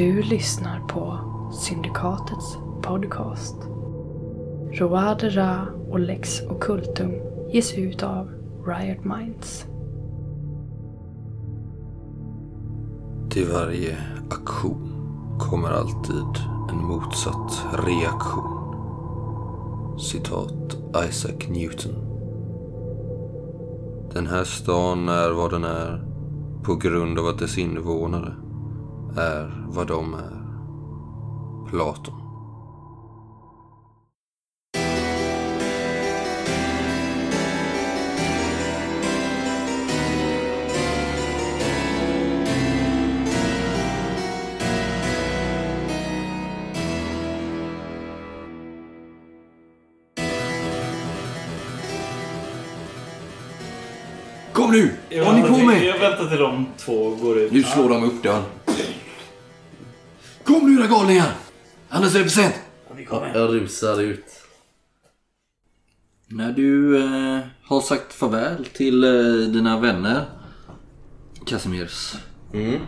Du lyssnar på Syndikatets podcast. Roade Ra och Lex Occultum ges ut av Riot Minds. Till varje aktion kommer alltid en motsatt reaktion. Citat Isaac Newton. Den här stan är vad den är på grund av att dess invånare är vad de är. Platon. Kom nu! Vad ni på med? Jag väntar till de två går ut. Nu slår de upp dörren. Era galningar! Annars är för sent. Jag rusar ut. När du eh, har sagt farväl till eh, dina vänner Casimirs Mm.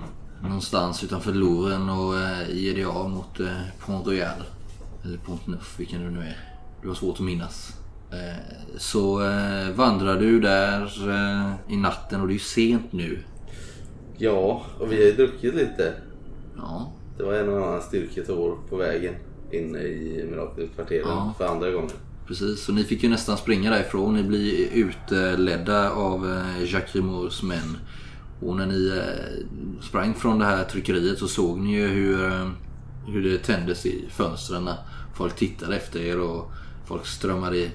någonstans utanför Louvren och eh, ger dig av mot eh, Pont Royal eller Pont Neuf, vilken det nu är. Du har svårt att minnas. Eh, så eh, vandrar du där eh, i natten och det är ju sent nu. Ja, och vi har ju druckit lite. Ja, Det var en och annan styrketår på vägen inne i Mirakelkvarteren Ja. för andra gången. precis. Så ni fick ju nästan springa därifrån. Ni blir utledda av eh, Jacques Rimours män. Och när ni eh, sprang från det här tryckeriet så såg ni ju hur, eh, hur det tändes i fönstren. Folk tittade efter er och folk strömmade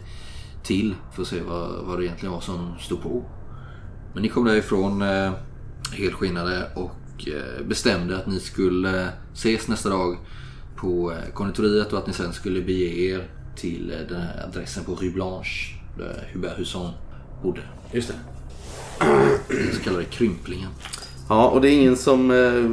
till för att se vad, vad det egentligen var som stod på. Men ni kom därifrån eh, helskinnade och eh, bestämde att ni skulle eh, ses nästa dag på eh, konditoriet och att ni sen skulle bege er till den här adressen på Rue Blanche där Hubert Husson bodde. Just det. Den så kallade krymplingen. Ja, och det är ingen som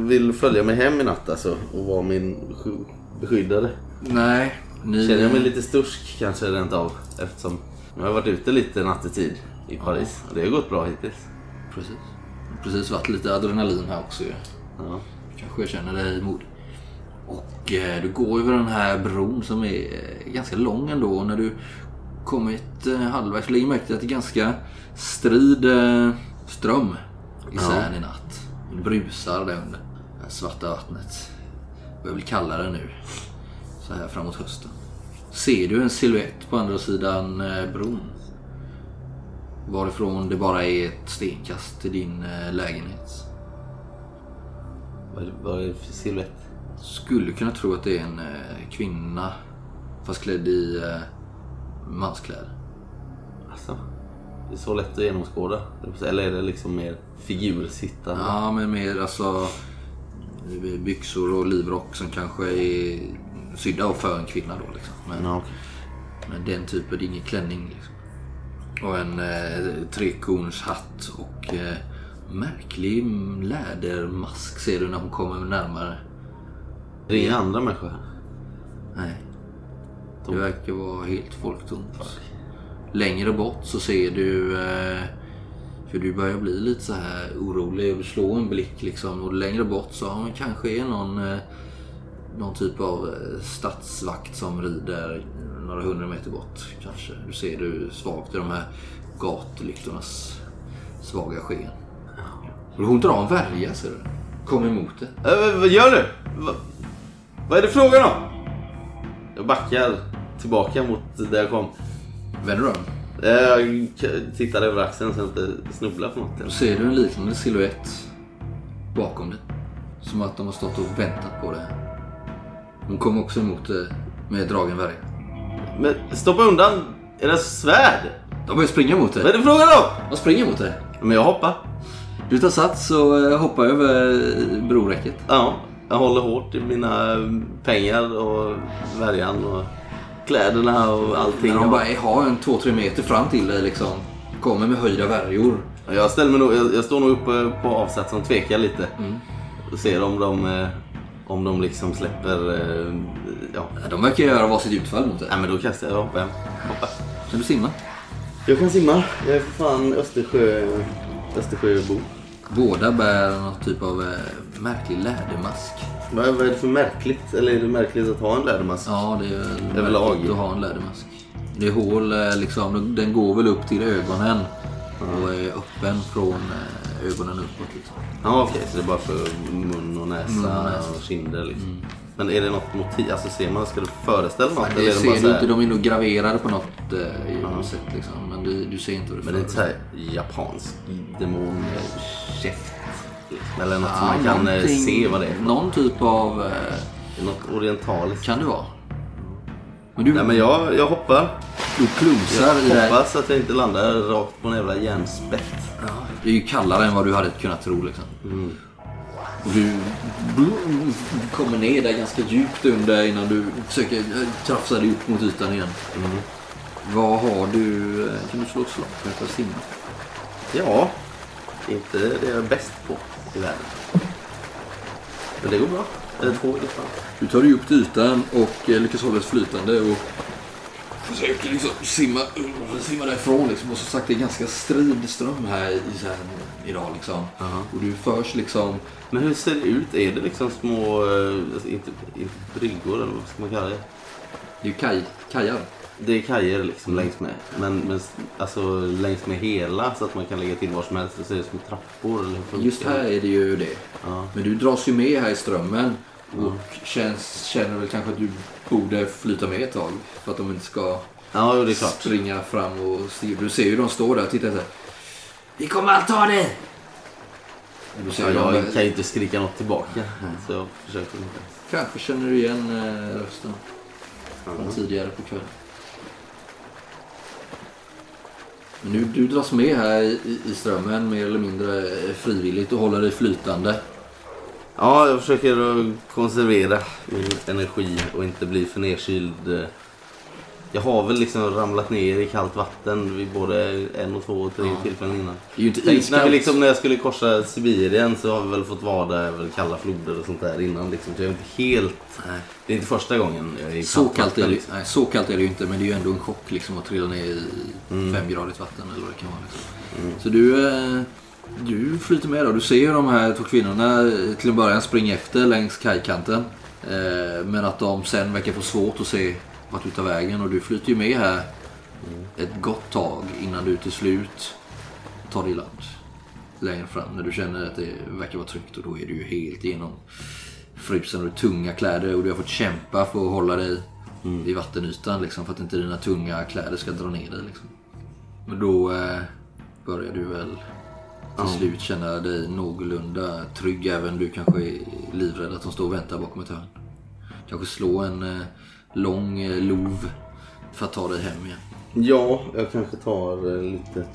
vill följa mig hem i natt alltså och vara min sky- beskyddare. Nej, ni... Känner jag mig lite stursk kanske rent av eftersom jag har varit ute lite nattetid i Paris och det har gått bra hittills. Precis. Precis varit lite adrenalin här också ju. Ja. Kanske känner dig modig. Och eh, du går över den här bron som är eh, ganska lång ändå. När du kommit eh, halvvägs lägger märke till att det är ganska strid eh, ström i Seine i natt. Det brusar under det svarta vattnet. Jag vill kalla det nu. Så här framåt hösten. Ser du en silhuett på andra sidan eh, bron? Varifrån det bara är ett stenkast till din eh, lägenhet. Vad, är- vad är det för silhuett? Skulle kunna tro att det är en eh, kvinna fast klädd i eh, manskläder. Alltså, det är så lätt att genomskåda. Eller är det liksom mer figursittande? Ja, men mer alltså byxor och livrock som kanske är sydda för en kvinna då liksom. Men, Ja, okej. men den typen, det är ingen klänning liksom. Och en eh, trekornshatt och eh, märklig lädermask ser du när hon kommer närmare. Det är inga andra människor här. Nej. Det verkar vara helt folktomt. Längre bort så ser du eh, för du börjar bli lite så här orolig slår en blick liksom och längre bort så ja, kanske är någon eh, någon typ av eh, stadsvakt som rider några hundra meter bort kanske. Du ser du svagt i de här gatlyktornas svaga sken. Och hon drar en värja ser du. Kom emot det. Äh, vad gör du? Va, vad är det frågan om? Jag backar tillbaka mot där jag kom. Vänder du om? Jag tittar över axeln så jag inte snubblar på något. Då ser du en liknande silhuett bakom dig. Som att de har stått och väntat på det. Hon kom också emot det med dragen värja. Men stoppa undan era svärd! De börjar springa mot Vad är dig. det frågan om? De springer mot dig. Men jag hoppar. Du tar sats och eh, hoppar över eh, broräcket. Ja, jag håller hårt i mina eh, pengar och värjan och kläderna och allting. När de bara har en 2-3 meter fram till dig liksom. Kommer med höjda värjor. Jag, ställer mig nog, jag, jag står nog uppe på avsatsen och tvekar lite. Mm. Och ser om de, om de liksom släpper... eh, Ja. Ja, De verkar göra varsitt utfall mot dig. Nej men då kastar jag hoppar. hoppar. Kan du simma? Jag kan simma. Jag är för fan Östersjö, Östersjöbo. Båda bär någon typ av eh, märklig lädermask. Vad, vad är det för märkligt? Eller är det märkligt att ha en lädermask? Ja, det är väl Överlag. märkligt att ha en lädermask. Det är hål eh, liksom, den går väl upp till ögonen och är öppen från eh, ögonen uppåt. Liksom. Ja okej, så det är bara för mun och näsa Mun och näsa. och kinder liksom. Men är det något motiv? Alltså ser man, ska du föreställa något? Det är ser bara du här- inte, de är nog graverade på något eh, något sätt liksom. Men du, du ser inte vad det Men det är inte så här japansk demonkäft? Liksom. Eller något som man kan eh, se vad det är. Någon typ av... Eh, Det Något orientaliskt. kan det vara. Men du, Nej men jag, jag hoppar. du plumsar Jag i det hoppas att jag inte landar rakt på en jävla järnspett. Det är ju kallare än vad du hade kunnat tro liksom. Mm. Och du kommer ner där ganska djupt under innan du försöker eh, krafsa dig upp mot ytan igen. Mm. Vad har du? eh, Kan du slå ett slag för att simma? Ja, det är inte det jag är bäst på i världen. Men det går bra. Eller två i alla fall. Du tar dig upp till ytan och eh, lyckas hålla dig flytande och försöker liksom simma, simma därifrån. Liksom. Och som sagt, det är ganska strid ström här i, så här, idag. Liksom. Och du förs liksom... Men hur ser det ut? Är det liksom små, eh, alltså, inte, inte bryggor eller vad ska man kalla det? Det är ju kaj, kajar. Det är kajer liksom längs med. Men, men alltså längs med hela så att man kan lägga till var som helst. Det ser ut som trappor eller Just här är det ju det. Ja. Men du dras ju med här i strömmen. Och känns, känner väl kanske att du borde flyta med ett tag. För att de inte ska Ja, det är klart. springa fram och se. Du ser ju de står där och tittar så här. Vi kommer allt ta dig! Och ser Ja, ju jag de, kan ju inte skrika något tillbaka. Så jag försöker inte. Kanske känner du igen eh, rösten från tidigare på kvällen. Men nu, du dras med här i, i strömmen mer eller mindre eh, frivilligt och håller dig flytande. Ja, jag försöker konservera min energi och inte bli för nedkyld. Jag har väl liksom ramlat ner i kallt vatten vid både en och två och tre tillfällen innan. Tänk, när, vi liksom, när jag skulle korsa Sibirien så har vi väl fått vada över kalla floder och sånt där innan. Liksom. Så jag är inte helt... Det är inte första gången jag är i Så kallt kallt, är vatten, det, nej, så kallt är det ju inte men det är ju ändå en chock liksom att trilla ner i Mm. femgradigt vatten eller vad det kan vara. Liksom. Så du, eh, du flyter med då. Du ser ju de här två kvinnorna eh, till en början springa efter längs kajkanten. Eh, men att de sen verkar få svårt att se vart du tar vägen och du flyter ju med här ett gott tag innan du till slut tar dig i land. Längre fram när du känner att det verkar vara tryggt och då är du ju helt igenom frusen och tunga kläder och du har fått kämpa för att hålla dig i vattenytan liksom, för att inte dina tunga kläder ska dra ner dig. Liksom. Men då eh, börjar du väl till slut känna dig någorlunda trygg även du kanske är livrädd att de står och väntar bakom ett hörn. Kanske slå en eh, lång eh, lov för att ta dig hem igen. Ja, jag kanske tar eh, lite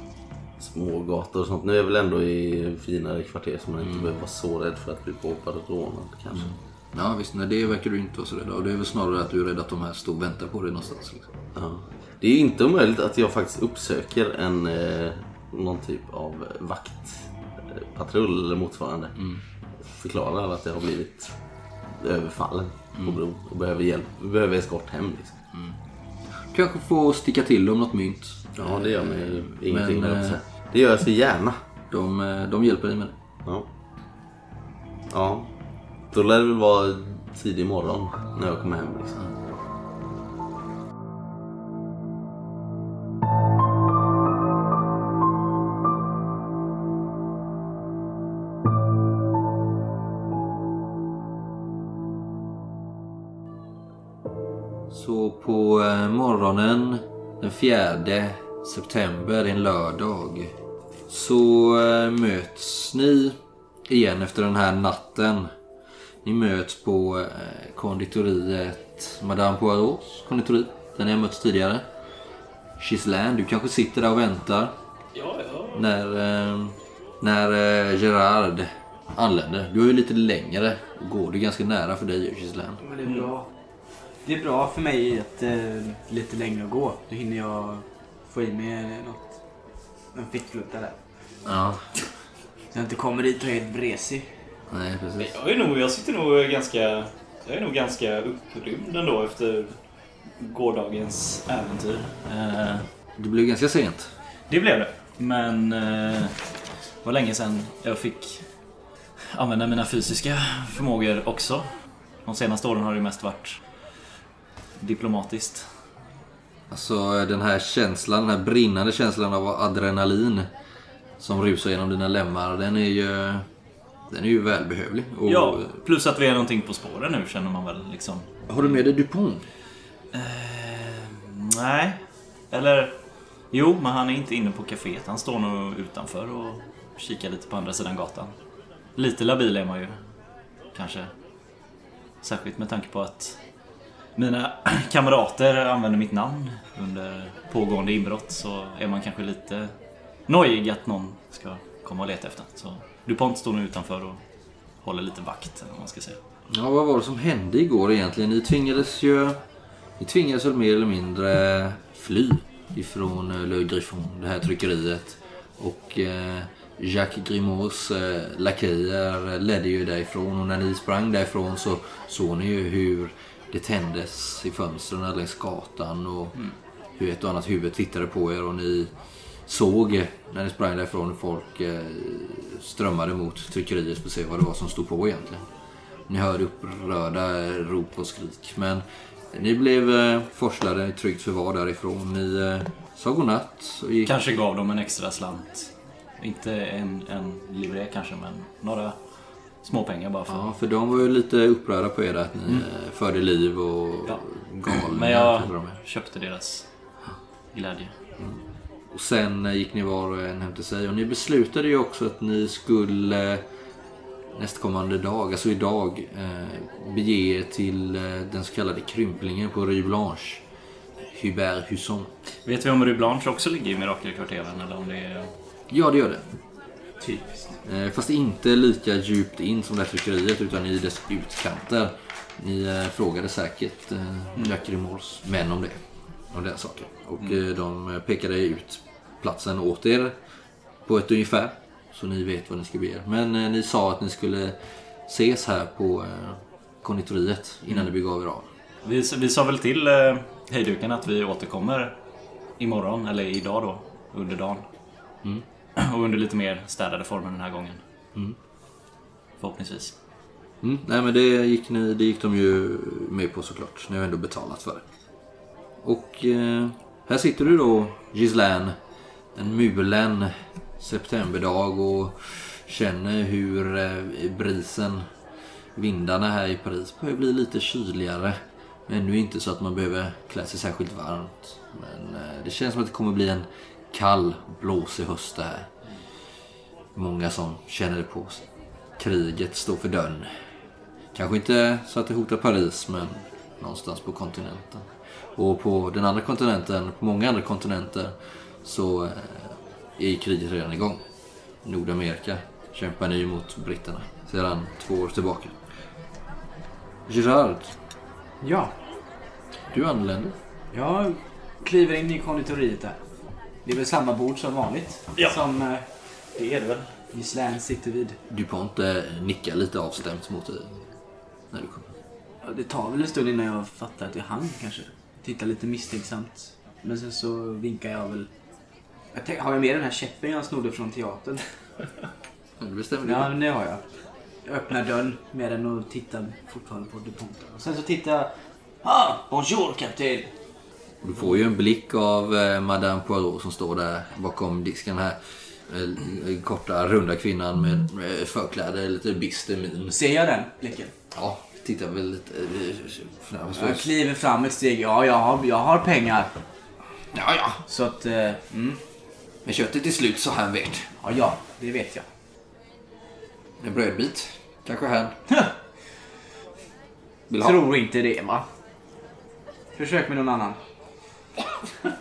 små gator och sånt. Nu är jag väl ändå i finare kvarter så man inte Mm. behöver vara så rädd för att bli påhoppad och rånad kanske. Ja visst, nej, det verkar du inte vara så rädd av. Det är väl snarare att du är rädd att de här står och väntar på dig någonstans. Liksom. Ja. Det är inte omöjligt att jag faktiskt uppsöker en eh, någon typ av vaktpatrull eller motsvarande. Förklarar att jag har blivit överfallen på bron och behöver hjälp. Behöver eskort hem liksom. Kanske få sticka till dem något mynt. Ja, det gör mig Eh, ingenting. Men Men, eh, det gör jag så gärna. de, eh, de hjälper dig med det. Ja. ja. Då lär det väl vara tidig morgon när jag kommer hem. Liksom. Morgonen den 4 september, en lördag, så eh, möts ni igen efter den här natten. Ni möts på eh, konditoriet Madame Poirots konditori, där ni har mötts tidigare. Gislaine, du kanske sitter där och väntar Ja, ja. när, eh, när Gerard anländer. Du är ju lite längre och går. Det är ganska nära för dig Gislaine. Men det är bra. Det är bra för mig att eh, lite längre att gå. Då hinner jag få i mig något. En fittflutta där. Ja, Så jag inte kommer dit och är helt vresig. nej precis. Jag, är nog, jag sitter nog ganska... Jag är nog ganska upprymd ändå efter gårdagens äventyr. Eh, Det blev ganska sent. det blev det. Men eh, det var länge sedan jag fick använda mina fysiska förmågor också. De senaste åren har det mest varit diplomatiskt. Alltså den här känslan, den här brinnande känslan av adrenalin som rusar genom dina lemmar, den är ju, den är ju välbehövlig. Och, Ja, plus att vi är någonting på spåren nu känner man väl liksom. Har du med dig DuPont? Eh, nej. Eller, jo, men han är inte inne på kaféet. Han står nog utanför och kikar lite på andra sidan gatan. Lite labil är man ju. Kanske. Särskilt med tanke på att mina kamrater använder mitt namn under pågående inbrott så är man kanske lite nojig att någon ska komma och leta efter. Så DuPont står nu utanför och håller lite vakt, eller vad man ska säga. Ja, vad var det som hände igår egentligen? Ni tvingades ju... Ni tvingades väl mer eller mindre fly ifrån eh, Le Griffon, det här tryckeriet. Och eh, Jacques Grimauds eh, lakejer ledde ju därifrån och när ni sprang därifrån så såg ni ju hur det tändes i fönstren längs gatan och hur ett och annat huvud tittade på er och ni såg när ni sprang därifrån hur folk eh, strömmade mot tryckeriet för att se vad det var som stod på egentligen. Ni hörde upprörda rop och skrik. Men ni blev eh, forslade i tryggt förvar därifrån. Ni eh, sa godnatt och gick... Kanske gav dem en extra slant. Inte en, en livré kanske, men några småpengar bara för Ja, för de var ju lite upprörda på er att ni eh, förde liv och Ja. galningar. Men jag köpte deras glädje. Och sen eh, gick ni var och en hem till sig. Och ni beslutade ju också att ni skulle eh, nästkommande dag, alltså idag, eh, bege er till den så kallade krymplingen på Rue Blanche. Hubert Husson. Vet vi om Rue Blanche också ligger i Mirakelkvarteren eller om det är... Ja, det gör det. Typiskt. Eh, Fast inte lika djupt in som det här tryckeriet utan i dess utkanter. Ni eh, frågade säkert Jacques Grimoires män om det. Om den saken. Och eh, de pekade ut platsen åt er på ett ungefär. Så ni vet vad ni ska be er. Men ni sa att ni skulle ses här på konditoriet innan ni begav er av. Vi, vi sa väl till eh, hejduken att vi återkommer imorgon, eller idag då, under dagen. Och under lite mer städade former den här gången. Förhoppningsvis. Mm, nej men det gick, ni, det gick de ju med på såklart. Ni har ändå betalat för det. Och eh, här sitter du då Gislaine. En mulen septemberdag och känner hur eh, brisen, vindarna här i Paris börjar bli lite kyligare. Men ännu inte så att man behöver klä sig särskilt varmt. Men eh, det känns som att det kommer bli en kall, blåsig höst det här. Många som känner det på sig. Kriget står för dörren. Kanske inte så att det hotar Paris, men någonstans på kontinenten. Och på den andra kontinenten, på många andra kontinenter, så eh, är kriget redan igång. Nordamerika kämpar nu mot britterna sedan två år tillbaka. Gerard, Ja, du anländer. jag kliver in i konditoriet där. Det är väl samma bord som vanligt. Ja. Som eh, Det är det väl? Gislaine sitter vid. DuPont eh, nickar lite avstämt mot dig när du kommer. Ja, det tar väl en stund innan jag fattar att det är han kanske. Tittar lite misstänksamt. Men sen så vinkar jag väl. Jag tänk, har jag med den här käppen jag snodde från teatern? Ja, Det bestämmer du. Ja, men det har jag. Jag öppnar dörren med den och tittar fortfarande på DuPont. Och sen så tittar jag. Ah, bonjour kapten! Du får ju en blick av eh, Madame Poirot som står där bakom disken här. Eh, korta, runda kvinnan med, förkläde, lite bister min. Ser jag den blicken? Ja, tittar väl lite eh, fram Jag kliver fram ett steg. Ja, jag har, jag har pengar. Ja, ja. Så att... Eh, mm. Men köttet är slut så han vet. Ja, ja, det vet jag. En brödbit. Kanske han. Vill ha. Tror inte det, va? Försök med någon annan.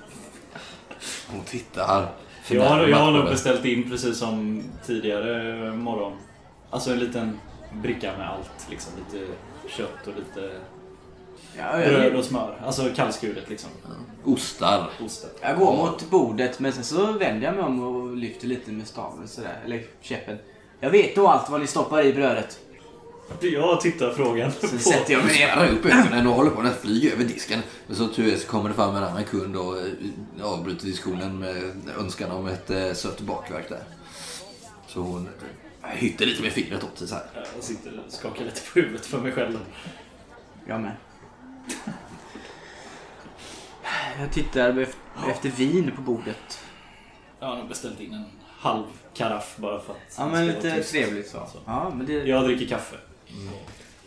Hon tittar. Jag har, jag har nog beställt in precis som tidigare morgon. Alltså en liten bricka med allt. Liksom. Lite kött och lite Ja, bröd jag, och smör. Alltså kallskuret liksom. Ostar. Ostet. jag går mot bordet, men sen så vänder jag mig om och lyfter lite med staven sådär. Eller käppen. Jag vet då allt vad ni stoppar i brödet. Jag tittar frågan Sen på... sätter jag mig ner. Spärrar upp ögonen och håller på att flyga över disken. Men så tur är så kommer det fram en annan kund och eh, avbryter diskussionen med önskan om ett eh, sött bakverk där. Så hon eh, hytter lite med fingret åt sig så här. Jag sitter och skakar lite på huvudet för mig själv. Jag med. Jag tittar ef- efter vin på bordet. Jag har nog beställt in en halv karaff bara för att Ja, men lite trevligt så. Ja, men det... Jag dricker kaffe.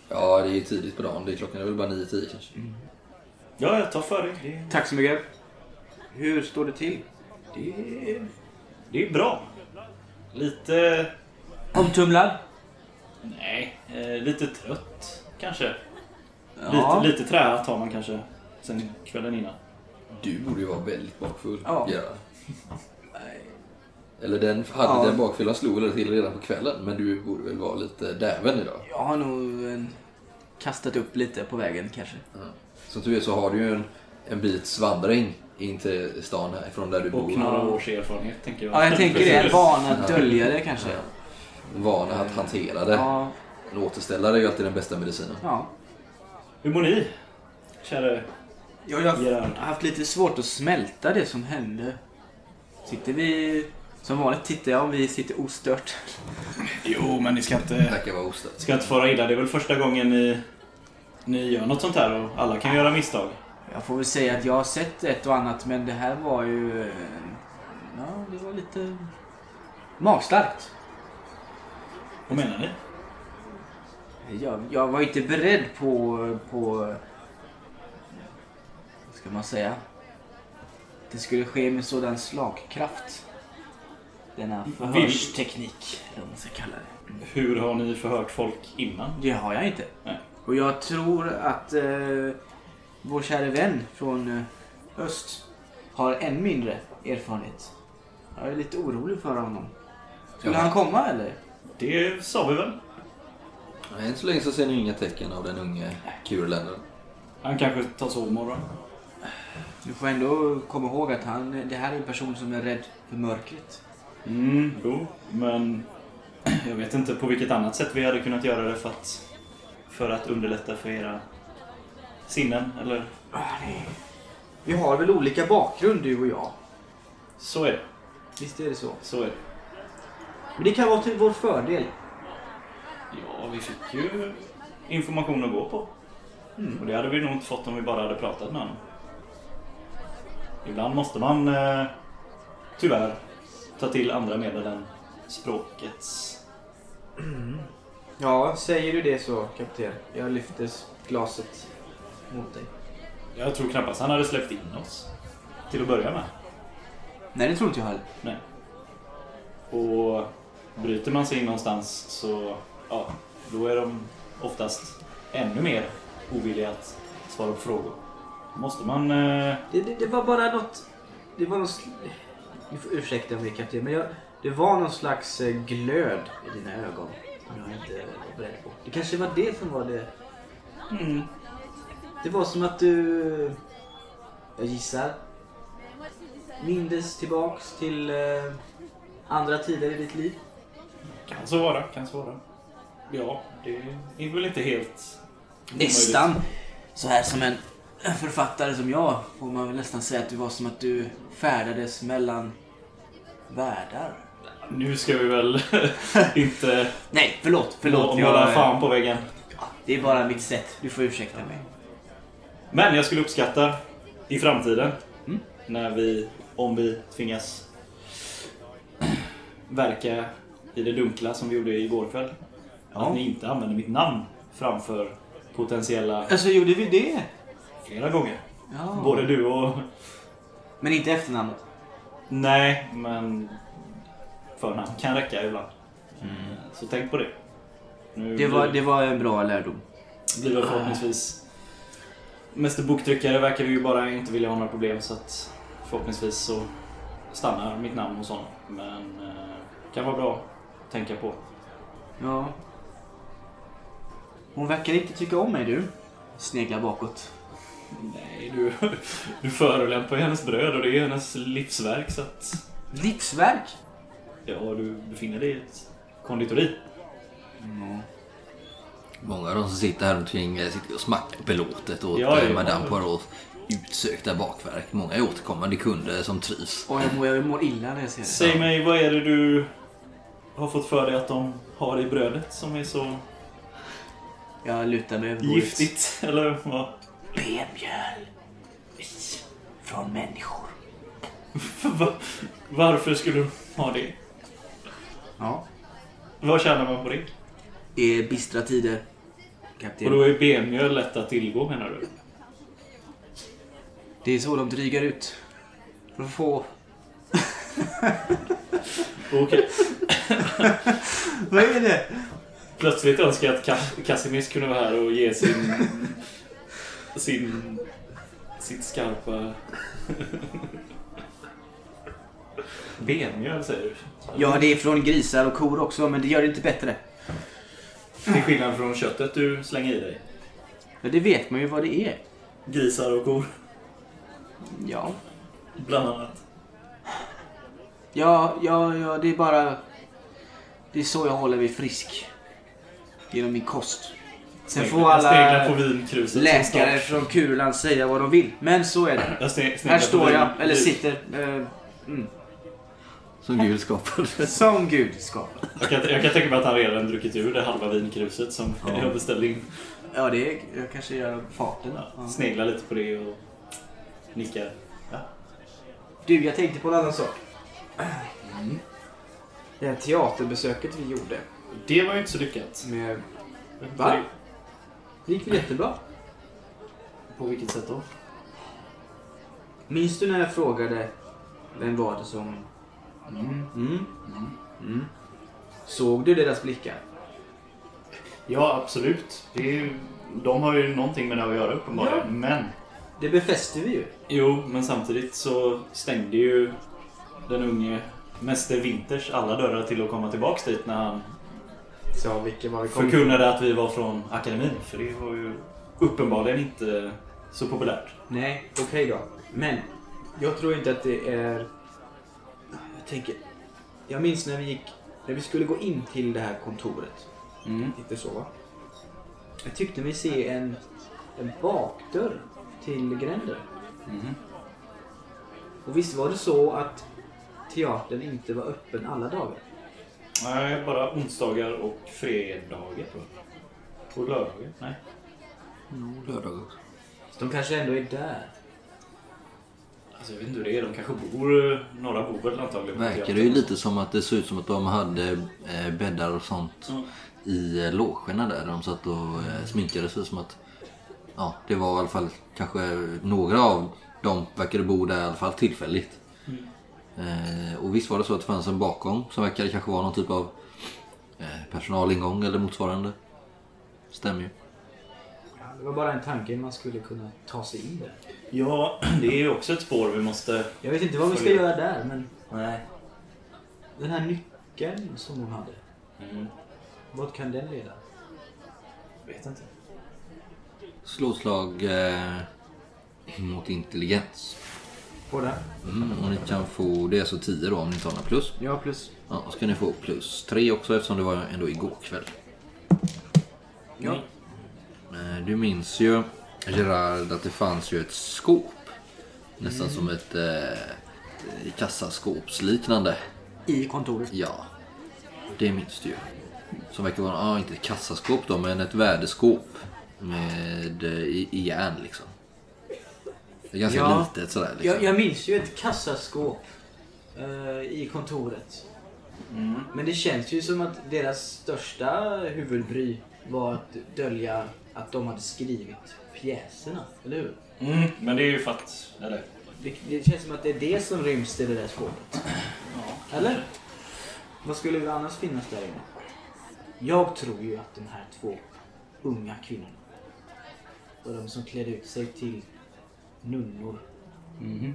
Ja, det är ju tidigt på dagen. Det är klockan är väl bara 9-10 kanske. Ja, jag tar för dig. Det, är- Tack så mycket. Hur står det till? Det är... det är bra. Lite... Omtumlad? Nej, eh, lite trött kanske. Ja. Lite, lite trähat har man kanske sen kvällen innan. Du borde ju vara väldigt bakfull. Ja. Gerard. Eller den, hade Ja. den bakfyllan slog väl till redan på kvällen. Men du borde väl vara lite däven idag. Jag har nog eh, kastat upp lite på vägen kanske. Som tur är så har du ju en, en bits vandring in till stan härifrån där du Och bor. några års erfarenhet tänker jag. Ja, jag tänker det. En vana att dölja det kanske. Vana att hantera det. Ja. En återställare är ju alltid den bästa medicinen. ja. Hur mår ni? Käre Jag har haft lite svårt att smälta det som hände. Sitter vi... Som vanligt tittar jag om vi sitter ostört. Jo, men ni ska inte, Verkar vara ostört. ska inte fara illa. Det är väl första gången ni, ni gör något sånt här och alla kan göra misstag. Jag får väl säga att jag har sett ett och annat men det här var ju... Ja, det var lite magstarkt. Vad menar ni? Jag, jag var inte beredd på... på vad ska man säga? Det skulle ske med sådan slagkraft. Denna förhörsteknik, eller vad man ska kalla det. Hur har ni förhört folk innan? Det har jag inte. Nej. Och jag tror att eh, vår kära vän från eh, öst har än mindre erfarenhet. Jag är lite orolig för honom. Skulle Jaha. han komma eller? Det sa vi väl? Än så länge så ser ni inga tecken av den unge kurländaren. Han kanske tar sovmorgon. Du får ändå komma ihåg att han, det här är en person som är rädd för mörkret. Mm, jo, men jag vet inte på vilket annat sätt vi hade kunnat göra det för att, för att underlätta för era sinnen, eller Vi har väl olika bakgrund du och jag? så är det. Visst är det så? Så är det. Men det kan vara till vår fördel. Ja, vi fick ju information att gå på. Och det hade vi nog inte fått om vi bara hade pratat med honom. Ibland måste man eh, tyvärr ta till andra medel än språkets. Ja, säger du det så kapten. Jag lyfter glaset mot dig. Jag tror knappast han hade släppt in oss. Till att börja med. Nej, det tror inte jag heller. Nej. Och bryter man sig in någonstans så ja, då är de oftast ännu mer ovilliga att svara på frågor. Måste man... Eh, Det, det, det var bara något... Det var någon... Ni får ursäkta mig kapten, men jag, det var någon slags eh, glöd i dina ögon. Som jag inte var beredd på. Det kanske var det som var det... mm, Det var som att du... Jag gissar. Mindes tillbaks till eh, andra tider i ditt liv. kan så vara, kan så vara. Ja, det är väl inte helt... Nästan. Så här som en författare som jag får man väl nästan säga att det var som att du färdades mellan världar. Nu ska vi väl inte Nej, förlåt. Förlåt. måla Jag, fan på väggen. det är bara mitt sätt. Du får ursäkta mig. Men jag skulle uppskatta i framtiden Mm. när vi, om vi tvingas verka i det dunkla som vi gjorde igår kväll. Ja. Att ni inte använder mitt namn framför potentiella Alltså, gjorde vi det? flera gånger. Ja. Både du och... Men inte efternamnet? Nej, men förnamn kan räcka ibland. Så tänk på det. Nu Det var, det var en bra lärdom. blir väl förhoppningsvis... Mäster boktryckare verkar ju bara inte vilja ha några problem så att förhoppningsvis så stannar mitt namn hos honom. Men eh, kan vara bra att tänka på. Ja. Hon verkar inte tycka om mig du. Sneglar bakåt. Nej, du, du förolämpar ju hennes bröd och det är hennes livsverk så att... Livsverk? Ja, du befinner dig i ett konditori. Många av de som sitter här omkring eh, sitter och smackar belåtet åt Ja, eh, ja. Madame Poirots utsökta bakverk. Många är återkommande kunder som trivs. Och jag mår, jag mår illa när jag ser det. Säg mig, vad är det du har fått för dig att de har i brödet som är så Jag lutar mig över bordet. Giftigt, eller vad? B-mjöl. Från människor. Va- Varför skulle du ha det? Ja. Vad tjänar man på det? Det är bistra tider. Kapten. Och då är B-mjöl lätt att tillgå menar du? Det är så de drygar ut. För att få... Okej. Vad är det? Plötsligt önskar jag att Ka- Kasimis kunde vara här och ge sin... sin... sitt skarpa... B-mjöl säger du? Ja, det är från grisar och kor också, men det gör det inte bättre. Till skillnad från köttet du slänger i dig. Ja, det vet man ju vad det är. Grisar och kor, Ja. bland annat. Ja, ja, ja, det är bara... Det är så jag håller mig frisk. Genom min kost. Sen får alla läkare från Kuruland säga vad de vill. Men så är det. Här står jag, eller sitter. eh, mm. Som Gud skapade. Som Gud skapar. Jag kan, jag kan tänka mig att han redan druckit ur det halva vinkruset som jag beställde in. Ja, det är, jag kanske gör farten. Ja. Sneglar lite på det och nickar. Du, jag tänkte på en annan sak. Det här teaterbesöket vi gjorde. Det var ju inte så lyckat. Med... Va? Det gick väl jättebra? På vilket sätt då? Minns du när jag frågade vem var det som... Mm. Mm. Mm. Såg du deras blickar? Ja, absolut. Det är ju, de har ju någonting med det att göra uppenbarligen. Ja. Men, Det befäste vi ju. jo, men samtidigt så stängde ju den unge Mäster Winters alla dörrar till att komma tillbaks dit när han Så vilken var det kom? förkunnade att vi var från akademin. För det var ju uppenbarligen inte så populärt. Nej, okej då. Men jag tror inte att det är... Jag tänker... Jag minns när vi gick... När vi skulle gå in till det här kontoret. Mm. Inte så va? Jag tyckte mig se en, en bakdörr till gränden. Mm. Och visst var det så att teatern inte var öppen alla dagar? Nej, bara onsdagar och fredagar tror jag. Och lördagar? Nej. Lördag också. Så de kanske ändå är där. Alltså, jag vet inte hur det är. De kanske bor... Några bor väl antagligen Verkar det ju lite som att det såg ut som att de hade eh, bäddar och sånt Mm. i eh, logerna där. De satt och eh, sminkade sig som att ja, det var i alla fall kanske några av dem verkade bo där i alla fall tillfälligt. Eh, och visst var det så att det fanns en bakgång som verkade kanske vara någon typ av eh, personalingång eller motsvarande. Stämmer ju. Ja, det var bara en tanke man skulle kunna ta sig in där. Ja, det är ju också ett spår vi måste... Jag vet inte vad vi ska göra där men Nej. den här nyckeln som hon hade. Mm. Vad kan den leda? Vet inte. Slå slag eh, mot intelligens. På den? Mm, och ni kan få, det är alltså 10 då om ni inte har några plus. Ja, plus. Ja, då ska ni få plus 3 också eftersom det var ändå igår kväll. Ja. Eh, Du minns ju Gerard att det fanns ju ett skåp. Nästan som ett eh, kassaskåpsliknande. I kontoret. Ja, det minns du ju. Som verkar vara, ah, inte ett kassaskåp då, men ett värdeskåp. Med, eh, i, i järn liksom. Det är ganska Ja. litet sådär liksom. Jag, jag minns ju ett kassaskåp eh, i kontoret. Men det känns ju som att deras största huvudbry var att dölja att de hade skrivit pjäserna, eller hur? Mm, men det är ju för att... Eller? Det, det känns som att det är det som ryms i det där skåpet. Eller? Vad skulle det annars finnas där inne? Jag tror ju att de här två unga kvinnorna var de som klädde ut sig till nunnor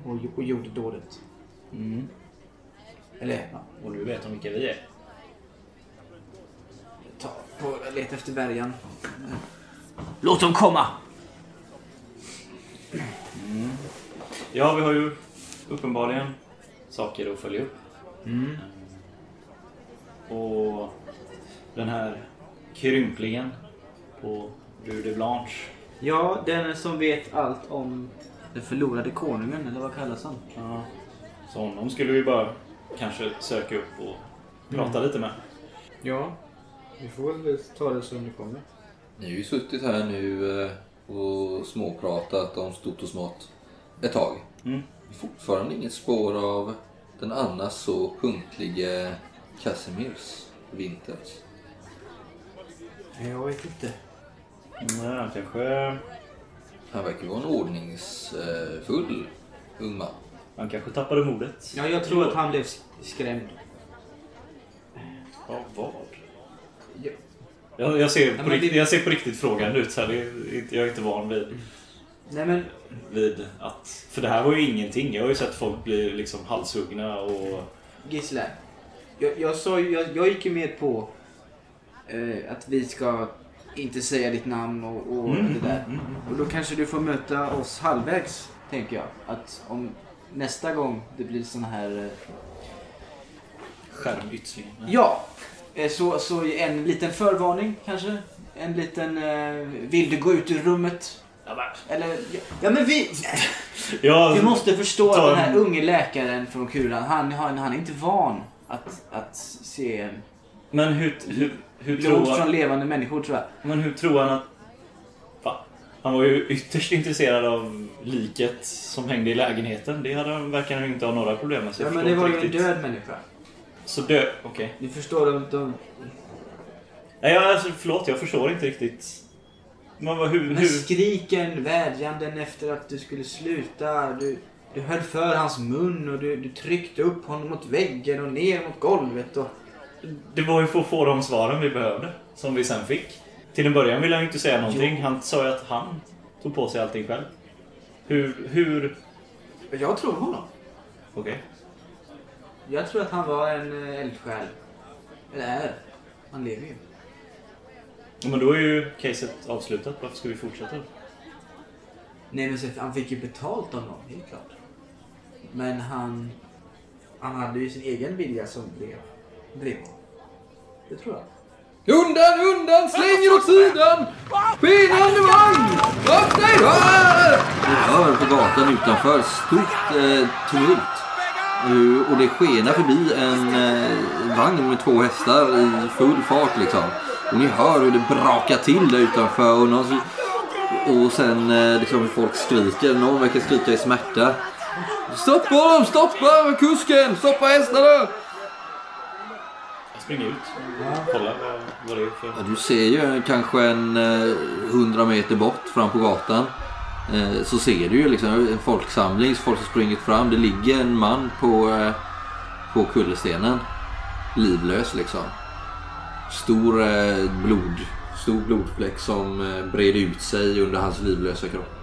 och, och gjorde dådet. Mm. Eller, ja, Och nu vet de vilka vi är. ta på let efter bärgaren. Låt dem komma! Ja, vi har ju uppenbarligen saker att följa upp. Mm. Och den här krymplingen på Rue de Blanche. Ja, den som vet allt om den förlorade konungen, eller vad kallas han? Ja. Så honom skulle vi bara kanske söka upp och prata lite med. Ja, vi får väl ta det som det kommer. Ni har ju suttit här nu eh, och småpratat om stort och smått ett tag. Mm. Fortfarande inget spår av den annars så punktlige Casimirs Winters. Jag vet inte. Nej, kanske, Han verkar ju vara en ordningsfull ung man. han kanske tappade modet. Ja, jag tror att han blev sk- skrämd. Av vad? Ja. Jag, jag, ser på riktigt, det- jag ser på riktigt frågande ut här. Det är inte- Jag är inte van vid, Nej men, vid att... För det här var ju ingenting. Jag har ju sett folk bli liksom halshuggna och... Gisela. Jag, jag, sa jag, jag gick ju med på eh, att vi ska inte säga ditt namn och, och Mm, det där. Och då kanske du får möta oss halvvägs, tänker jag. Att om nästa gång det blir sån här... Eh, Skärmytsling. ja! Eh, så, så en liten förvarning kanske. En liten... Eh, vill du gå ut ur rummet? Eller... Ja, ja men vi... Ja, Du måste förstå Ta att den en- här unge läkaren från Kuran, han, han, han är inte van att, att se Men hur, hur, hur, tror blod från levande människor tror jag. men hur tror han att... Va? Han var ju ytterst intresserad av liket som hängde i lägenheten. Det hade han, verkar han inte ha några problem med. så Ja men det var ju en död människa. Så död, okej. Du förstår, de, de, Nej, jag, alltså, förlåt, jag förstår inte riktigt. Men vad, hur, men hur? skriken, vädjanden efter att du skulle sluta. Du, du höll för hans mun och du, du tryckte upp honom mot väggen och ner mot golvet. Och, Det var ju för att få de svaren vi behövde. Som vi sen fick. Till en början ville han ju inte säga någonting. Han sa ju att han tog på sig allting själv. Hur, hur... jag tror honom. Okej. Jag tror att han var en eh, eldsjäl. Eller är. Han lever ju. Ja, Men då är ju caset avslutat. Varför ska vi fortsätta? Nej men så, han fick ju betalt av någon, helt klart. Men han... Han hade ju sin egen vilja som drev, drev honom. Det tror jag. Undan, undan, släng er åt sidan! Skenande vagn! Upp dig! Ni hör på gatan utanför stort eh, tumult. Eh, Och det skenar förbi en eh, vagn med två hästar i full fart liksom. Och ni hör hur det brakar till där utanför. Och, någon, och sen eh, liksom hur folk skriker. Någon verkar skrika i smärta. Stoppa dem! Stoppa kusken! Stoppa hästarna! Jag springer ut. Kolla vad, det är för... Ja, du ser ju kanske en eh, 100 meter bort fram på gatan. Eh, så ser du ju liksom en folksamling, folk har sprungit fram. Det ligger en man på, eh, på kullerstenen. Livlös liksom. Stor blod, stor blodfläck som breder ut sig under hans livlösa kropp.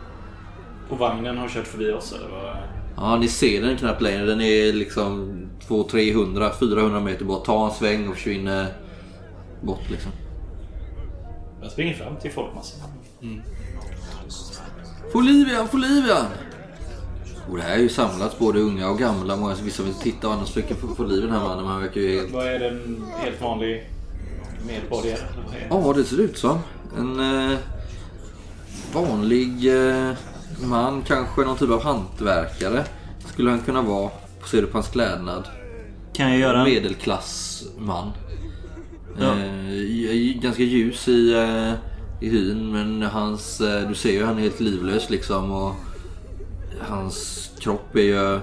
Och vagnen har kört förbi oss eller vad? Ja, ni ser den knappt längre. Den är liksom 200, 300, 400 meter bort. Ta en sväng och försvinner bort liksom. Jag springer fram till folkmassan. Folivian, Folivian! Och det här är ju samlats både unga och gamla. Många vissa vill titta och andra försöker få liv i den här mannen. Han verkar ju helt... Vad är det en helt vanlig medborgare? Ja, det ser ut som. En eh, vanlig eh, man, kanske någon typ av hantverkare. Skulle han kunna vara. Ser du på hans klädnad. Kan jag göra. Medelklassman. Ja. Eh, ganska ljus i, eh, i hyn men hans, eh, du ser ju han är helt livlös liksom och hans kropp är ju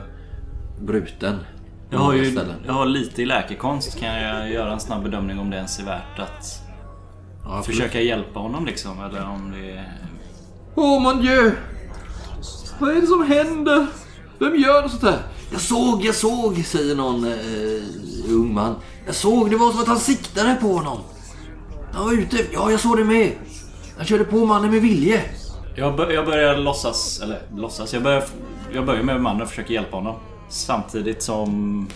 bruten. Jag har, ju, jag har lite i läkekonst. Kan jag göra en snabb bedömning om det ens är värt att Ja, försöka hjälpa honom liksom? Eller om det. Åh mon Dieu! Vad är det som händer? Vem gör något sånt här? Jag såg, jag såg, säger någon eh, ung man. Jag såg, det var som att han siktade på honom. Han var ute, ja jag såg det med. Han körde på mannen med vilje. Jag, bör, jag börjar låtsas, eller låtsas, jag börjar, jag börjar med mannen och försöker hjälpa honom. Samtidigt som...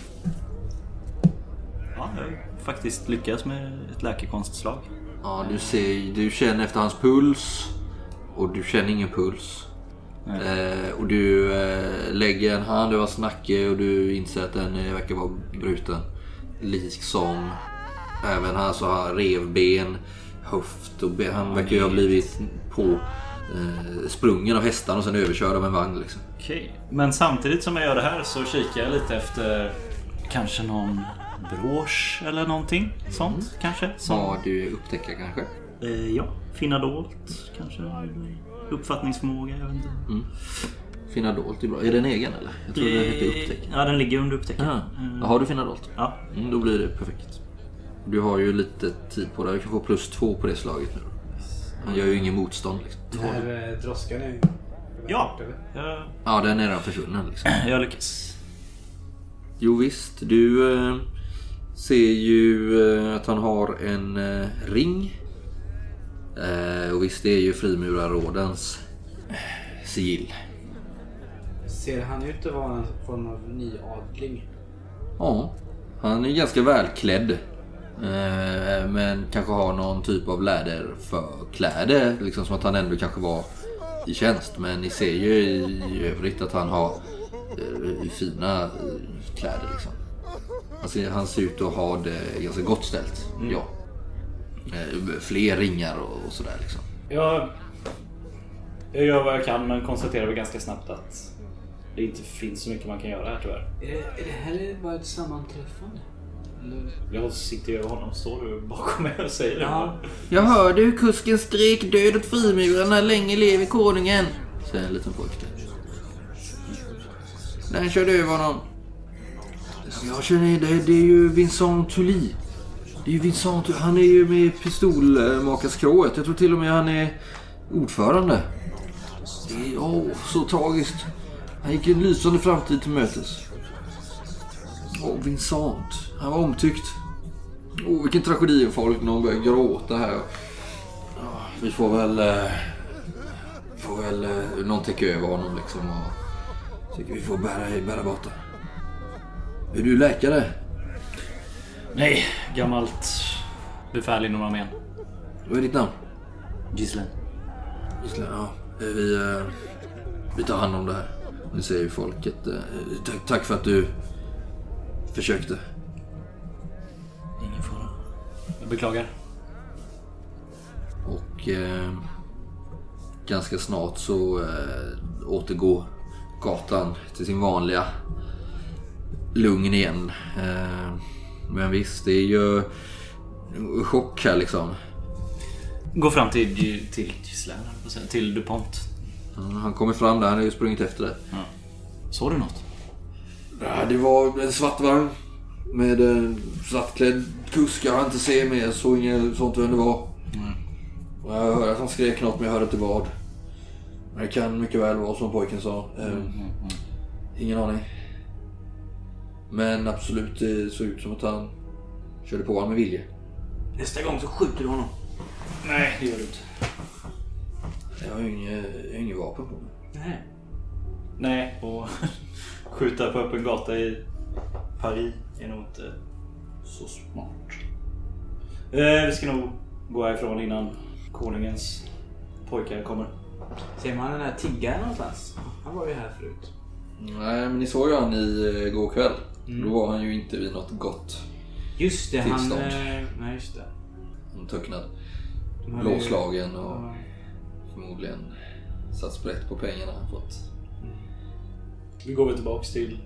Ja, jag faktiskt lyckas med ett läkekonstslag. Ja, du ser, du känner efter hans puls och du känner ingen puls. Eh, och du eh, lägger en hand över hans nacke och du inser att den eh, verkar vara bruten. Liksom även hans så här revben, höft och ben. Han verkar ju ha blivit på eh, sprungen av hästarna och sen överkörd av en vagn. Liksom. Okej. Men samtidigt som jag gör det här så kikar jag lite efter kanske någon brosch eller någonting sånt kanske. Som... Vad du upptäcker kanske. Eh, ja, finna dolt kanske. Uppfattningsförmåga, jag vet inte. Finna dolt är bra. Är den egen eller? Jag tror det heter upptäck. Ja, den ligger under upptäck. Ja. Har du finna dolt? Ja. Mm, då blir det perfekt. Du har ju lite tid på dig. Du kan få plus två på det slaget nu. Han gör ju ingen motstånd. Liksom. Den här eh, droskan är Ja, jag, Ja, den är redan försvunnen. Liksom. jag lyckas. Jo visst, du eh, ser ju eh, att han har en eh, ring. Eh, och visst, det är ju frimurarrådens eh, sigill. Ser han ut att vara en form av nyadling? Ja, han är ganska välklädd. Eh, men kanske har någon typ av läderförkläde. Liksom som att han ändå kanske var i tjänst. Men ni ser ju i, i övrigt att han har eh, fina eh, kläder. Liksom. Han, ser, han ser ut att ha det ganska gott ställt. Ja. Eh, fler ringar och, och sådär liksom. Jag, jag gör vad jag kan men konstaterar väl ganska snabbt att det inte finns så mycket man kan göra här tyvärr. Är det, är det här bara ett sammanträffande? Eller? Jag sitter ju över honom. Står du bakom mig och säger det? Ja. Jag hörde hur kusken skrek död åt frimurarna, länge leve konungen. Säger en liten pojke. Den körde över honom. Jag känner det, det är ju Vincent Tully. Det är ju Vincent, han är ju med i pistolmakarskrået. Jag tror till och med han är ordförande. Det är, åh, så tragiskt. Han gick en lysande framtid till mötes. Åh, Vincent. Han var omtyckt. Åh, vilken tragedi för folk när de börjar gråta här. Vi får väl... Eh, får väl eh, någon täcka över honom liksom. Och tycker vi får bära, bära bort det. Är du läkare? Nej, gammalt befäl inom armén. Vad är ditt namn? Gislen. Gisela, ja. Eh, Vi, eh, vi tar hand om det här. Nu säger ju folket. eh, Tack, tack för att du försökte. Ingen fara. Jag beklagar. Och eh, ganska snart så eh, återgår gatan till sin vanliga lugn igen. Eh, men visst, det är ju chock här liksom. Gå fram till, till jag säga. Till DuPont. Han kommer fram där, han har ju sprungit efter det. Såg du något? Ja, det var en svart vagn med en svartklädd kusk. Jag har inte se mer, såg inget sånt vem det var. Och jag hörde att han skrek något men jag hörde inte vad. Men det kan mycket väl vara som pojken sa. Ehm, Ingen aning. Men absolut, det såg ut som att han körde på honom med vilje. Nästa gång så skjuter du honom. Nej, det gör du inte. Jag har ju inget, inget vapen på mig. Nej. Nej, och skjuta på öppen gata i Paris är nog inte så smart. Eh, vi ska nog gå härifrån innan konungens pojkar kommer. Ser man den här tiggaren någonstans? Han var ju här förut. Nej, men ni såg ju han i eh, går kväll. Då var han ju inte vid något gott. Just det, han... Tillstånd. eh, Nej, just det. Han töcknad. De ju- Blåslagen och Ja. förmodligen satt sprätt på pengarna han fått. Vi går väl tillbaks till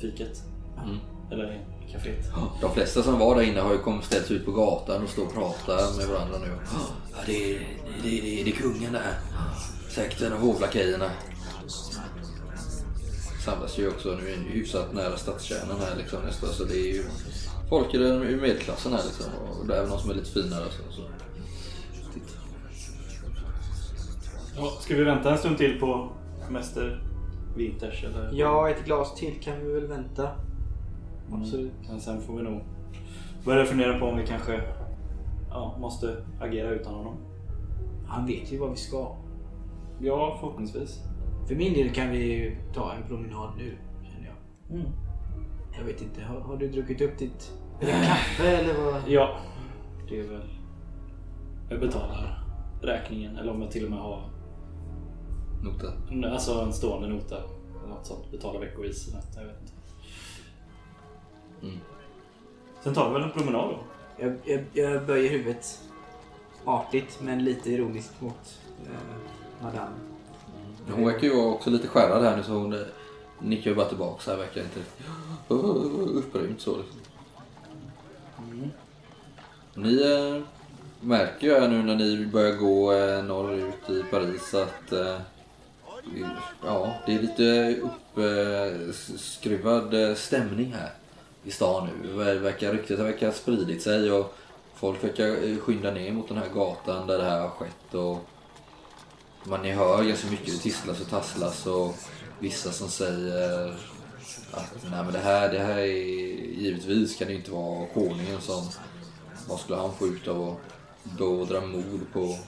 fiket. Mm. Eller kaféet. De flesta som var där inne har ju kommit ställts ut på gatan och står och pratar med varandra nu. Ja, det, är, det, är- det, är- det är kungen där. Säkert en av hovlakejerna. Samlas ju också nu är hyfsat nära stadskärnan här liksom nästa. Så det är ju folk i den- i medelklassen här liksom. Och det är även någon som är lite finare. Så, så. Titta. Ja, ska vi vänta en stund till på Mäster Winters? Eller? Ja, ett glas till kan vi väl vänta. Absolut. Men sen får vi nog börja fundera på om vi kanske ja, måste agera utan honom. Han vet ju vad vi ska. Ja, förhoppningsvis. För min del kan vi ju ta en promenad nu, känner jag. Mm. Jag vet inte, har, har du druckit upp ditt... Kaffe eller vad? Ja, det är väl... Jag betalar räkningen, eller om jag till och med har Nota. alltså en stående nota. Eller något sånt. Betala veckovis eller något, jag vet inte. Mm. Sen tar vi väl en promenad då. Jag, jag, jag böjer huvudet. Artigt men lite ironiskt mot eh, madame. Hon verkar ju vara också lite skärrad här nu så hon eh, nickar ju bara tillbaka så här verkar inte upprymd så liksom. Mm. Ni eh, märker här nu när ni börjar gå eh, norrut i Paris att eh, ja, det är lite uppskruvad eh, eh, stämning här i stan nu. Det verkar, ryktet verkar ha spridit sig och folk verkar eh, skynda ner mot den här gatan där det här har skett. Och man ni hör ganska mycket det tisslas och tasslas och vissa som säger att nej men det här, det här är givetvis kan det inte vara konungen som vad skulle han få ut av att beordra mord på,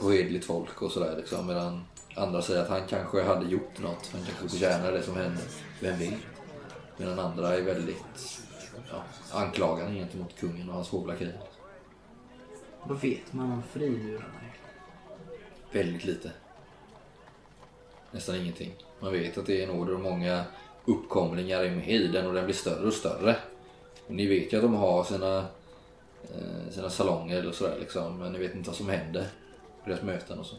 på hederligt folk och sådär liksom. Medan andra säger att han kanske hade gjort något. Han kanske förtjänar det som hände. Vem vet? Medan andra är väldigt ja, anklagande gentemot kungen och hans hovlakejer. Vad vet man om frimurarna? Väldigt lite. Nästan ingenting. Man vet att det är en order och många uppkomlingar är med i den och den blir större och större. Och ni vet ju att de har sina, eh, sina salonger och sådär liksom. Men ni vet inte vad som händer på deras möten och så.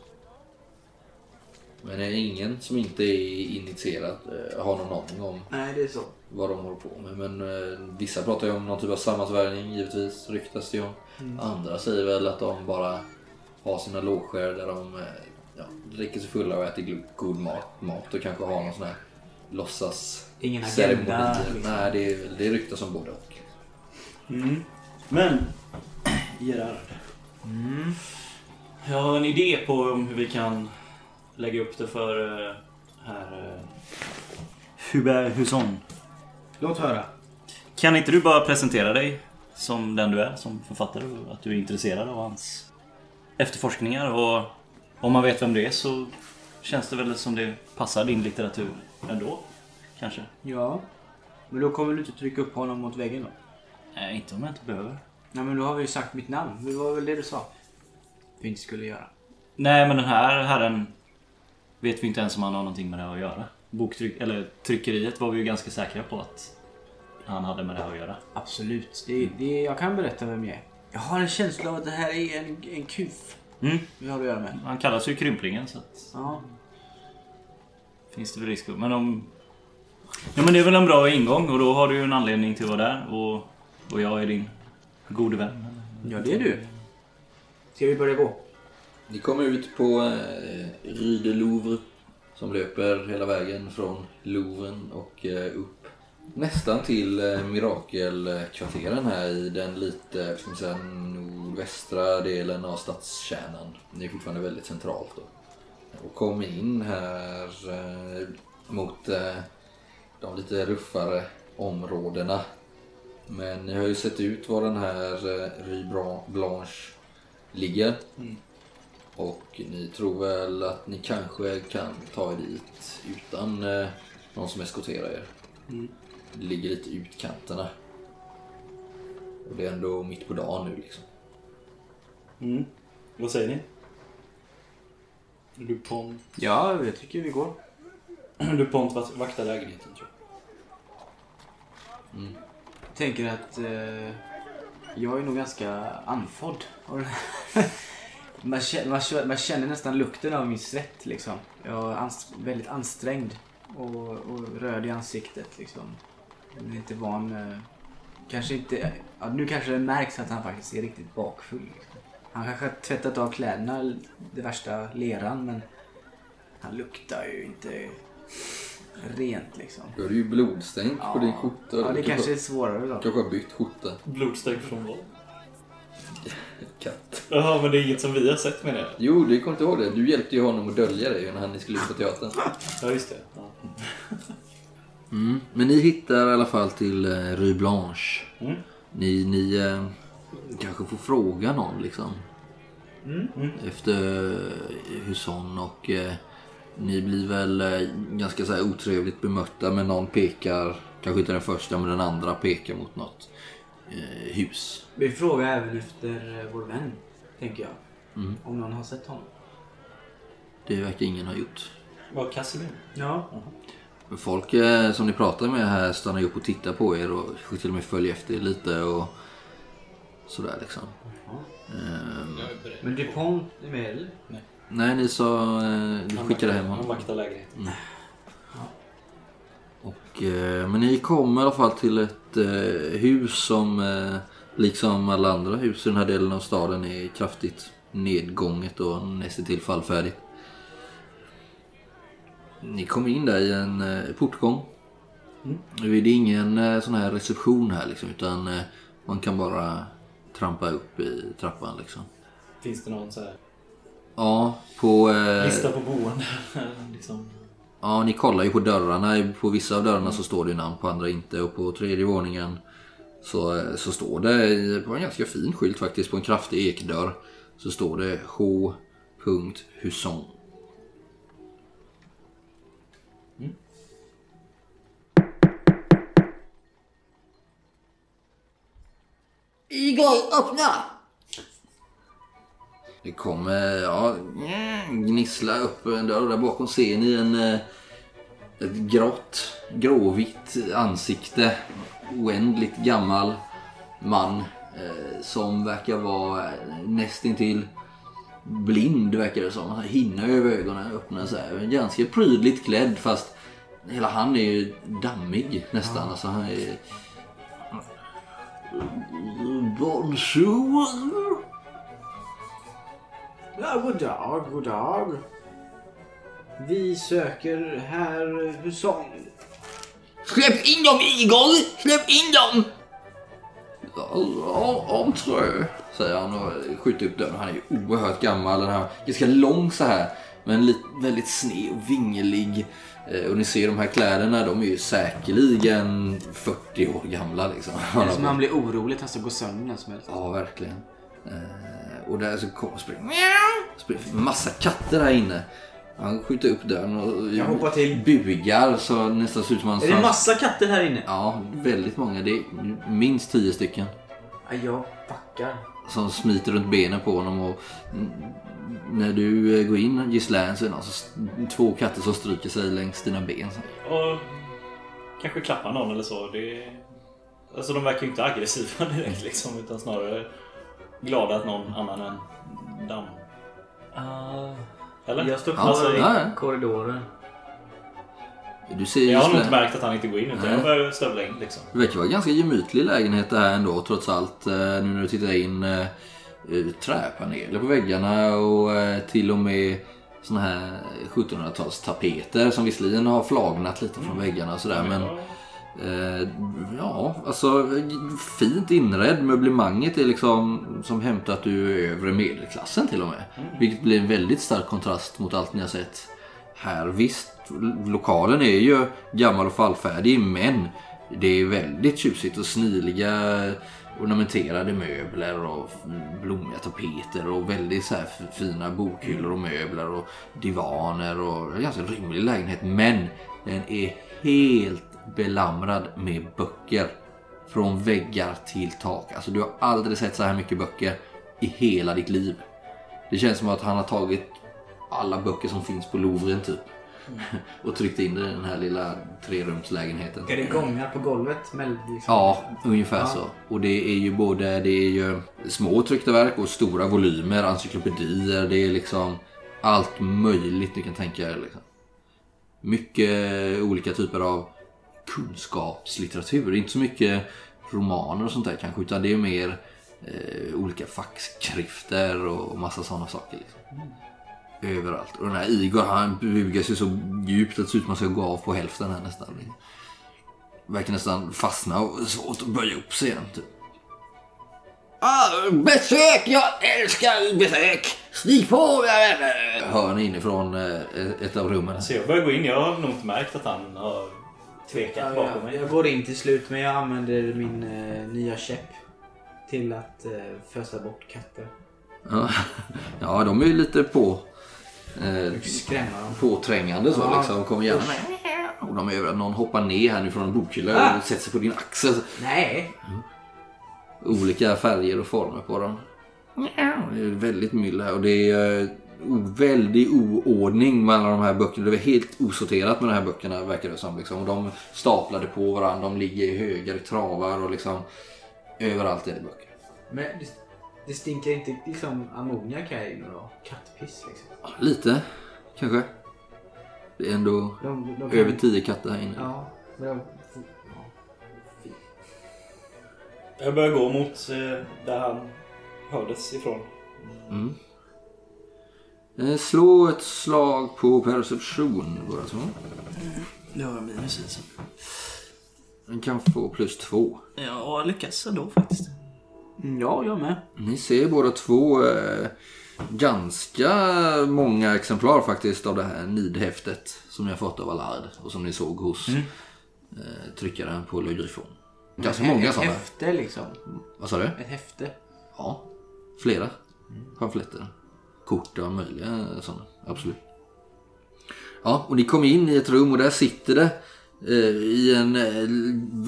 Men det är ingen som inte är initierad eh, har någon aning om Nej, det är så. vad de håller på med. Men eh, vissa pratar ju om någon typ av sammansvärjning givetvis, ryktas det ju om. Andra säger väl att de bara har sina loger där de eh, ja, dricker sig fulla och äter god mat, mat och kanske har någon sån här låtsas Ingen agenda, liksom. Nej, det, är, det ryktas om både och. Men, Gerard. Jag har en idé på hur vi kan lägga upp det för eh, herr uh, Hubert Husson. Låt höra. Kan inte du bara presentera dig som den du är som författare och att du är intresserad av hans efterforskningar och om man vet vem det är så känns det väl som det passar din litteratur ändå. Kanske. Ja. Men då kommer du inte trycka upp honom mot väggen då? Nej, inte om jag inte behöver. Nej, men då har vi ju sagt mitt namn. Det var väl det du sa? Vi inte skulle göra. Nej, men den här herren vet vi inte ens om han har någonting med det här att göra. Boktryck, eller tryckeriet var vi ju ganska säkra på att han hade med det här att göra. Absolut. Det, det, jag kan berätta vem jag är. Jag har en känsla av att det här är en, en kuf Mm. vi har att göra med. Han kallas ju Krymplingen så att Ja. finns det väl risk. Men om... Ja men det är väl en bra ingång och då har du ju en anledning till att vara där och, och jag är din gode vän. ja, det är du. Ska vi börja gå? Ni kommer ut på eh, Rue de Louvre som löper hela vägen från Louvren och eh, upp nästan till eh, Mirakelkvarteren här i den lite ska säga, nordvästra delen av stadskärnan. Ni är fortfarande väldigt centralt då. Och kom in här eh, mot eh, de lite ruffare områdena. Men ni har ju sett ut var den här Rue Blan- Blanche ligger. Och ni tror väl att ni kanske kan ta er dit utan någon som eskorterar er. Det ligger lite i utkanterna. Och det är ändå mitt på dagen nu liksom. Mm. Vad säger ni? DuPont, Ja, jag tycker vi går. DuPont vak- vaktar lägenheten tror jag. Jag tänker att eh, jag är nog ganska andfådd. man, känner, man, känner, man känner nästan lukten av min svett liksom. Jag är ans- väldigt ansträngd och, och röd i ansiktet liksom. Jag är inte van... Eh, kanske inte... Ja, nu kanske det märks att han faktiskt är riktigt bakfull. Liksom. Han kanske har tvättat av kläderna, det värsta leran, men han luktar ju inte rent liksom. Du har ju blodstänk på din skjorta. Ja, det kanske är svårare då. kanske har bytt skjorta. Blodstänk från vad? Katt. Jaha, men det är inget som vi har sett med det? Jo, det kommer inte ihåg det. Du hjälpte ju honom att dölja det när han skulle ut på teatern. Ja, just det. Ja. Mm. Men ni hittar i alla fall till eh, Rue Blanche. Mm. Ni, ni eh, kanske får fråga någon liksom. Efter eh, Husson och eh, ni blir väl eh, ganska så här otrevligt bemötta men någon pekar, kanske inte den första men den andra pekar mot något eh, hus. Vi frågar även efter eh, vår vän, tänker jag. Mm. Om någon har sett honom. Det verkar ingen ha gjort. Var Casimir? Ja. Folk eh, som ni pratar med här stannar ju upp och tittar på er och kanske till och med följer efter er lite och sådär liksom. Ehm. Men DuPont är med eller? nej, ni sa... Eh, du skickade hem Han honom. vaktar lägenheten. Och, eh, men ni kommer i alla fall till ett eh, hus som eh, liksom alla andra hus i den här delen av staden är kraftigt nedgånget och nästan till fallfärdigt. Ni kommer in där i en eh, portgång. Nu är det ingen eh, sån här reception här liksom utan eh, man kan bara trampa upp i trappan liksom. Finns det någon så här Ja, på... Eh, lista på boende? liksom. Ja, ni kollar ju på dörrarna. På vissa av dörrarna så står det namn, på andra inte. Och på tredje våningen så, så står det på en ganska fin skylt faktiskt, på en kraftig ekdörr. Så står det H. Husson. Igor, öppna! Det kommer, ja, gnissla upp en dörr. Där bakom ser ni en, eh, ett grått, gråvitt ansikte. Oändligt gammal man eh, som verkar vara nästintill blind verkar det som. Han hinna över ögonen öppna så här. Ganska prydligt klädd fast hela han är ju dammig nästan. Alltså han är... Bonjour! Ja, god dag, god dag. Vi söker herr Husson. Släpp in dem Igor! Släpp in dem! Entré, säger han och skjuter upp dörren. Han är ju oerhört gammal. Den här, ganska lång så här. Men väldigt sned och vingelig. Eh, Och ni ser de här kläderna, de är ju säkerligen 40 år gamla liksom. Det är som man blir orolig att han ska gå sönder när som helst. Ja, verkligen. Eh, och där så kommer springer, springer massa katter här inne. Han skjuter upp dörren och Jag hoppar till. bugar så nästan ser ut som han... Är det massa katter här inne? Ja, väldigt många. Det är minst tio stycken. Ja, jag backar. Som smiter runt benen på honom och när du eh, går in Gislaine så är det alltså två katter som stryker sig längs dina ben. Och kanske klappa någon eller så. Det... Alltså de verkar ju inte aggressiva direkt liksom. Utan snarare glada att någon annan än damm. Eller? Jag står Ja, kvar i ja, ja. korridoren. Du ser Jag har nog inte märkt att han inte går in utan Nej. jag börjar stövla in liksom. Det verkar vara en ganska gemytlig lägenhet det här ändå trots allt. Eh, Nu när du tittar in eh, träpaneler på väggarna och eh, till och med såna här 1700-talstapeter som visserligen har flagnat lite från väggarna och sådär. Men eh, ja, alltså fint inredd. Möblemanget är liksom som hämtat ur övre medelklassen till och med. Vilket blir en väldigt stark kontrast mot allt ni har sett här. Visst, lokalen är ju gammal och fallfärdig men det är väldigt tjusigt och sniliga ornamenterade möbler och blommiga tapeter och väldigt så här fina bokhyllor och möbler och divaner och en ganska rymlig lägenhet. Men den är helt belamrad med böcker. Från väggar till tak. Alltså du har aldrig sett så här mycket böcker i hela ditt liv. Det känns som att han har tagit alla böcker som finns på Louvren typ. Och tryckt in det i den här lilla trerumslägenheten. Är det gångar på golvet? Liksom? Ja, ungefär så. Och det är ju både det är ju små tryckta verk och stora volymer, encyklopedier. Det är liksom allt möjligt du kan tänka dig. Liksom. Mycket olika typer av kunskapslitteratur. Inte så mycket romaner och sånt där kanske, utan det är mer eh, olika fackskrifter och massa sådana saker. Liksom. Överallt. Och den här Igor han bugar sig så djupt att det ser ut som att man ska gå av på hälften här nästan. Verkar nästan fastna och svårt att böja upp sig igen. Typ. Ah, besök! Jag älskar besök! Stig på mina vänner! Hör ni inifrån eh, ett av rummen. Så jag börjar gå in. Jag har nog inte märkt att han har tvekat Ja, bakom jag, mig. jag går in till slut men jag använder min eh, nya käpp till att eh, fösa bort katter. Ja, ja de är ju lite på... Eh, påträngande så Ja. liksom. Gärna med. Och de är någon hoppar ner här nu från en bokhylla Ah. och sätter sig på din axel. Nej! olika färger och former på dem. Det är väldigt myll här och det är eh, väldig oordning med alla de här böckerna. Det är helt osorterat med de här böckerna verkar det som. Liksom. Och de staplade på varandra, de ligger i högar, i travar och liksom överallt är det böcker. Men det, stinker inte liksom ammoniak här inne då? Kattpiss liksom. Lite, kanske. Det är ändå De, de kan- över tio katter här inne. Ja, men de... Ja. Jag börjar gå mot eh, där han hördes ifrån. Eh, Slå ett slag på perception bara så. Det har jag minus i. så. Den kan få plus två. Ja, lyckas ändå faktiskt. Mm, Ja, jag med. Ni ser båda två eh, ganska många exemplar faktiskt av det här nidhäftet som ni har fått av Allard och som ni såg hos eh, tryckaren på Le Griffon. Ganska många Ett sådana. häfte liksom. Vad sa du? Ett häfte. Ja, flera pamfletter. Kort och möjliga sådana, absolut. Ja, och ni kom in i ett rum och där sitter det eh, i en eh,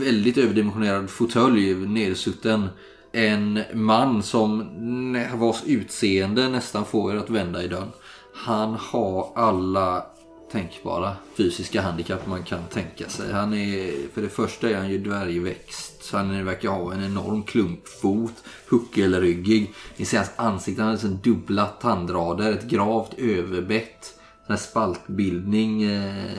väldigt överdimensionerad fåtölj nedsutten en man som vars utseende nästan får er att vända i dörren. Han har alla tänkbara fysiska handikapp man kan tänka sig. Han är, för det första är han ju dvärgväxt. Han verkar ha en enorm klumpfot, huckelryggig. Ni ser hans ansikte, han har liksom dubbla tandrader, ett gravt överbett. Sån här spaltbildning, eh,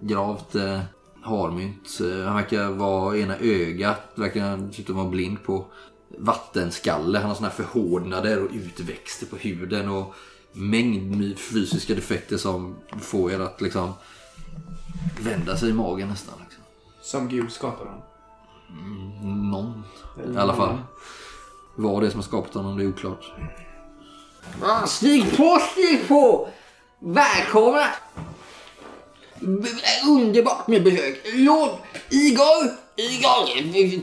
gravt eh, harmynt. Eh, han verkar vara ena ögat, verkar dessutom vara blind på vattenskalle. Han har såna här förhårdnader och utväxter på huden och mängd med fysiska defekter som får er att liksom vända sig i magen nästan. Liksom. Som Gud skapar dem. Någon i alla fall. Vad det är som har skapat honom det är oklart. Ah, Stig på, stig på! Välkomna! B- Underbart med besök. Låt Igor, Igor,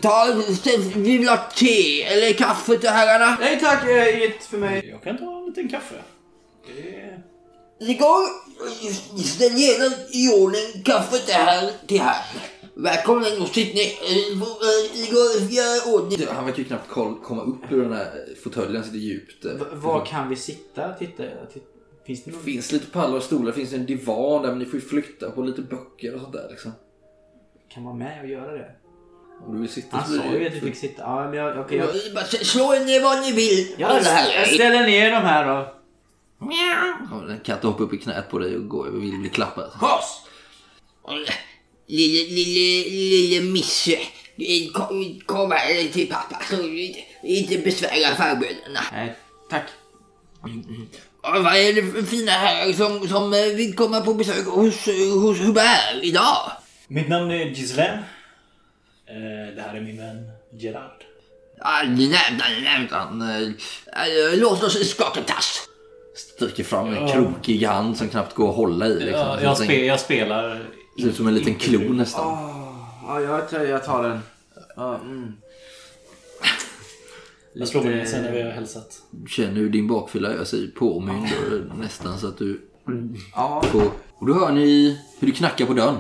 ta, vi vill ha te eller kaffe till herrarna. Nej tack, eh, inget för mig. Jag kan ta en liten kaffe. Det är... Igor, ställ gärna i ordning kaffet till här till här. Välkommen och sitt ner. Eh, eh, Igor, gör ordning. Han verkar ju knappt komma upp ur den här fåtöljen, sitter djupt. eh. V- var kan vi sitta? Titta, titta. Finns det Det någon? finns lite pallar och stolar, det finns en divan där men ni får ju flytta på lite böcker och sånt där liksom. Kan vara med och göra det? Om du vill sitta Han sa ju att vi fick sitta. Ja, men jag, okej, jag, Slå er ner vad ni vill. jag, jag ställer ner de här då. Ja, En katt hoppar upp i knät på dig och går över vill bli klappad. Hoss! Lille, lille, lille Misse. Kom, kom här till pappa så inte besvära farbröderna. Nej, tack. Ja, Vad är det för fina herrar som, som vill komma på besök hos, hos Hubert idag? Mitt namn är Gislaine. Eh, det här är min vän Gerard. Han. eh, eh, Låt oss skaka tass. Sträcker fram en krokig hand som knappt går att hålla i. Liksom. Ja, Det jag, ser spe, jag spelar... ut som en liten klo nästan. Ja, jag, tar- jag tar den. Ja, mm. Jag slår mig ner sen när vi har hälsat. Känner hur din bakfylla gör sig påmind nästan så att du Ja. får... Och då hör ni hur det knackar på dörren.